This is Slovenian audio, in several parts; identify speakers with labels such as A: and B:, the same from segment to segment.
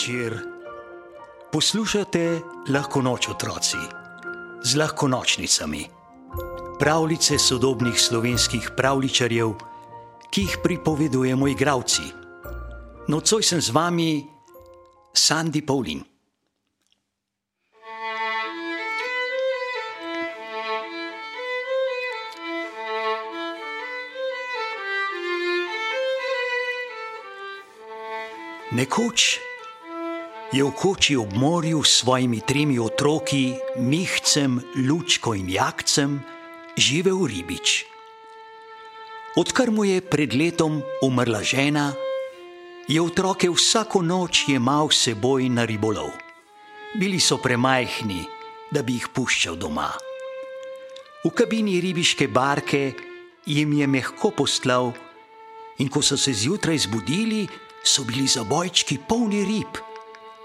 A: Večer. Poslušate lahko noč otroci z lahko nočnicami. Pravljice sodobnih slovenskih pravličarjev, ki jih pripovedujemo igravci. Nocoj sem z vami, Sandy Paulin. Nekoč je v koči ob morju s svojimi tremi otroki, Mihcem, Lučko in Jakcem, živel ribič. Odkar mu je pred letom umrla žena, je otroke vsako noč jemal s seboj na ribolov. Bili so premajhni, da bi jih puščal doma. V kabini ribiške barke jim je mehko poslal, in ko so se zjutraj zbudili, so bili zabojčki polni rib,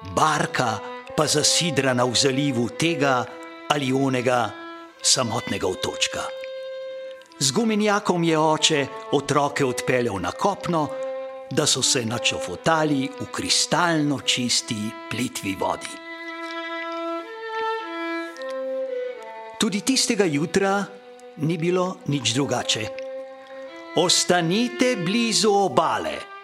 A: barka pa zasidrana v zalivu tega ali onega samotnega otočka. Z gumenjakom je oče otroke odpeljal na kopno, da so se načofotali v kristalno čisti plitvi vodi. Tudi tistega jutra ni bilo nič drugače. Ostanite blizu obale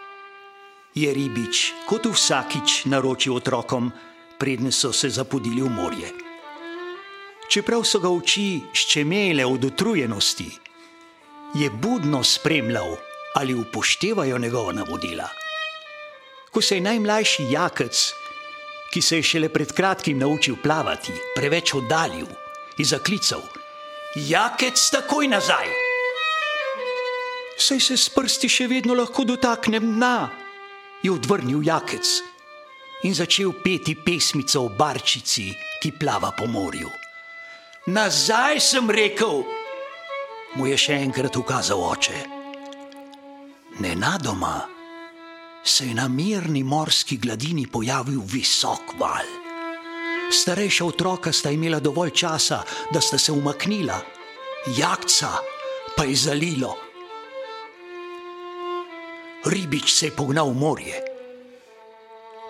A: je ribič kot vsakič naročil otrokom, predne so se zapudili v morje. Čeprav so ga oči ščemele od utrujenosti, je budno spremljal, ali upoštevajo njegova navodila. Ko se je najmlajši jakec, ki se je šele pred kratkim naučil plavati, preveč oddaljil in zaklical: Jakec, takoj nazaj! Saj se s prsti še vedno lahko dotaknem dna je odvrnil jakec in začel peti pesmico o barčici, ki plava po morju. Nazaj sem rekel, mu je še enkrat ukazal oče. Nenadoma se je na mirni morski gladini pojavil visok val. Starejša otroka sta imela dovolj časa, da sta se umaknila, jakca pa je zalilo ribič se je pognal v morje.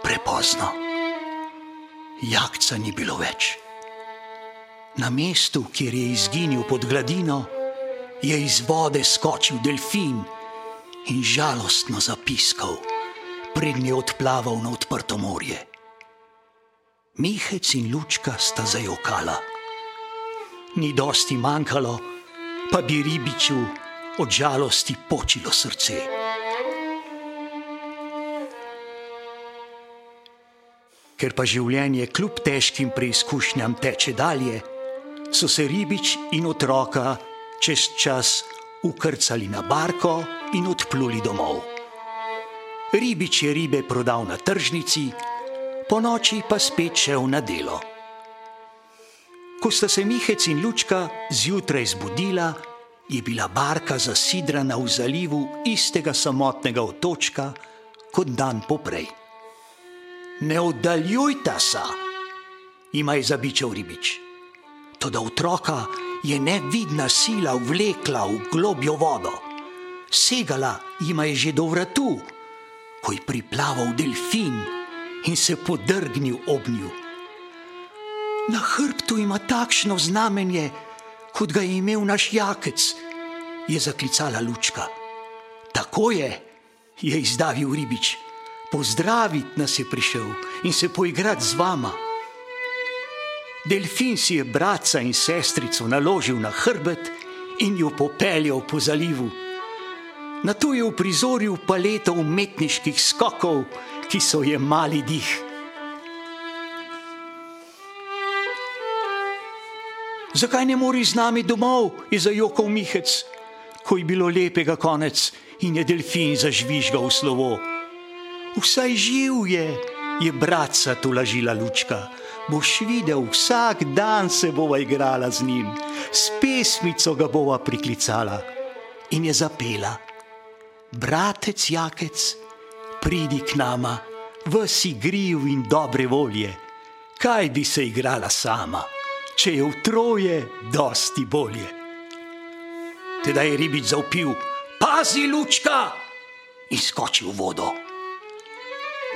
A: Prepozno. Jakca ni bilo več. Na mestu, kjer je izginil pod gladino, je iz vode skočil delfin in žalostno zapiskal, prednji odplaval na odprto morje. Mihec in lučka sta zajokala. Ni dosti manjkalo, pa bi ribiču od žalosti počilo srce. Ker pa življenje kljub težkim preizkušnjam teče dalje, so se ribič in otroka čez čas ukrcali na barko in odpluli domov. Ribič je ribe prodal na tržnici, po noči pa spet šel na delo. Ko sta se Mihec in Lučka zjutraj zbudila, je bila barka zasidrana v zalivu istega samotnega otočka kot dan poprej ne oddaljujta se, ima je zabičal ribič. Toda otroka je nevidna sila vlekla v globjo vodo, segala jima je že do vratu, ko je priplaval delfin in se podrgnil ob nju. Na hrbtu ima takšno znamenje, kot ga je imel naš jakec, je zaklicala lučka. Tako je, je izdavil ribič pozdraviti nas je prišel in se poigrati z vama. Delfin si je brata in sestrico naložil na hrbet in jo popeljal po zalivu. Na to je uprizoril paleto umetniških skokov, ki so je mali dih. Zakaj ne mori z nami domov, je zajokal Mihec, ko je bilo lepega konec in je delfin zažvižgal slovo. Vsaj živ je, je bratca tolažila lučka. Boš videl, vsak dan se bova igrala z njim, s pesmico ga bova priklicala in je zapela. Bratec Jakec, pridi k nama, vsi griv in dobre volje. Kaj bi se igrala sama, če je v troje dosti bolje? Tedaj je ribič zaupil, pazi lučka in skočil v vodo.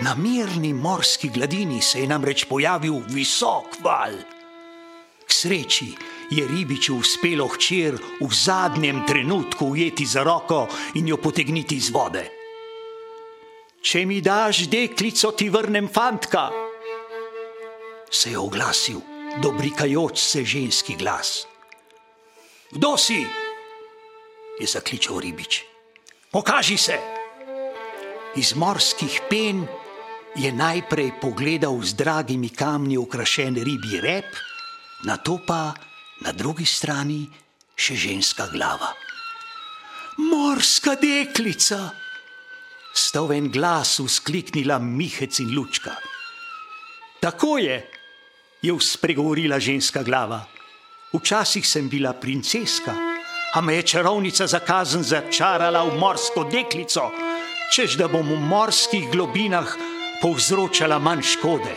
A: Na mirni morski gladini se je namreč pojavil visok val. K sreči je ribiču uspelo hčer v zadnjem trenutku ujeti za roko in jo potegniti iz vode. Če mi daš deklico, ti vrnem fantka, se je oglasil dobrikajoč se ženski glas. Kdo si? je zakličal ribič. Pokaži se! Iz morskih pen je najprej pogledal z dragimi kamni ukrašen ribji rep, na to pa na drugi strani še ženska glava. Morska deklica! Sta v en glas uskliknila Mihec in Lučka. Tako je, je spregovorila ženska glava. Včasih sem bila princeska, a me je čarovnica za kazen začarala v morsko deklico, čež da bom v morskih globinah povzročala manj škode.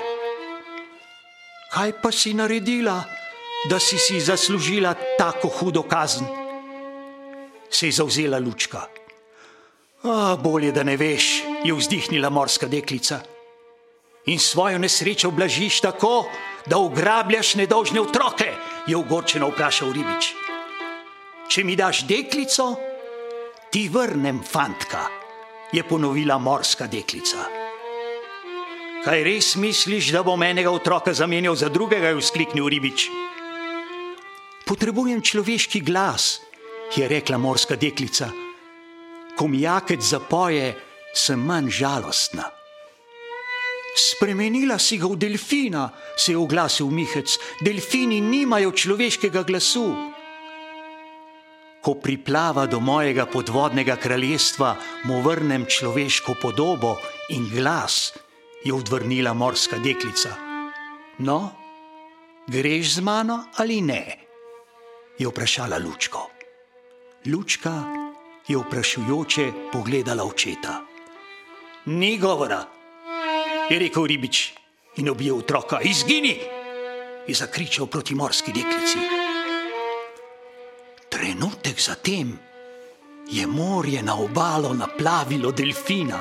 A: Kaj pa si naredila, da si si zaslužila tako hudo kazen? Se je zauzela lučka. A, bolje, da ne veš, je vzdihnila morska deklica. In svojo nesrečo blažiš tako, da ugrabljaš nedolžne otroke, je ogorčeno vprašal ribič. Če mi daš deklico, ti vrnem fantka, je ponovila morska deklica. Kaj res misliš, da bom enega otroka zamenjal za drugega, je vzkliknil ribič? Potrebujem človeški glas, je rekla morska deklica. Ko mi jakec zapoje, sem manj žalostna. Spremenila si ga v delfina, se je oglasil Mihec. Delfini nimajo človeškega glasu. Ko priplava do mojega podvodnega kraljestva, mu vrnem človeško podobo in glas je odvrnila morska deklica. No, greš z mano ali ne? je vprašala Lučko. Lučka je vprašujoče pogledala očeta. Ni govora, je rekel ribič in objel otroka. Izgini! je zakričal proti morski deklici. Trenutek zatem je morje na obalo naplavilo delfina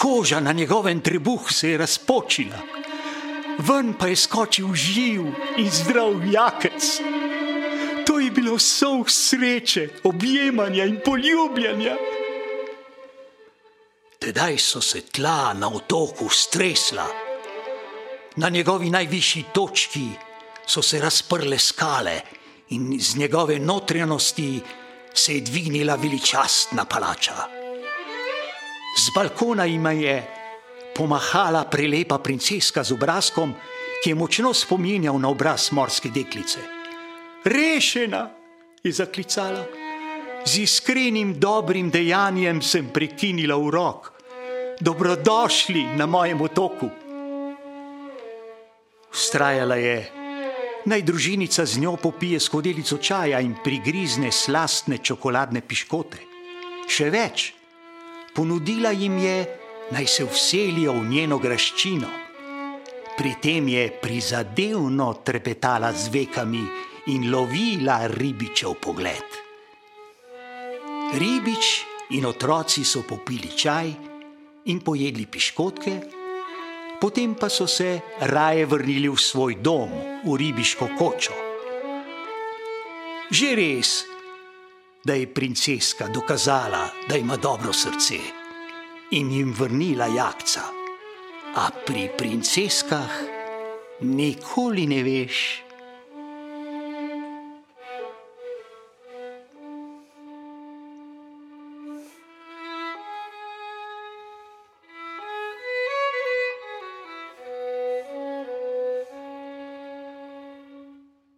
A: koža na njegovem trebuhu se je razpočila, ven pa je skočil živ in zdrav jakec. To je bilo vso sreče, objemanja in poljubljanja. Tedaj so se tla na otoku stresla. Na njegovi najvišji točki so se razprle skale in iz njegove notranjosti se je dvignila veličastna palača. Z balkona jima je pomahala prelepa princeska z obrazkom, ki je močno spominjal na obraz morske deklice. Rešena je zaklicala, z iskrenim dobrim dejanjem sem prekinila urok. Dobrodošli na mojem otoku. Ustrajala je, naj družinica z njo popije skodelico čaja in prigrizne slastne čokoladne piškote. Še več, ponudila jim je, naj se vselijo v njeno graščino. Pri tem je prizadevno trepetala z vekami in lovila ribičev pogled. Ribič in otroci so popili čaj in pojedli piškotke, potem pa so se raje vrnili v svoj dom, v ribiško kočo. Že res, da je princeska dokazala, da ima dobro srce in jim vrnila jakca. A pri princeskah nikoli ne veš,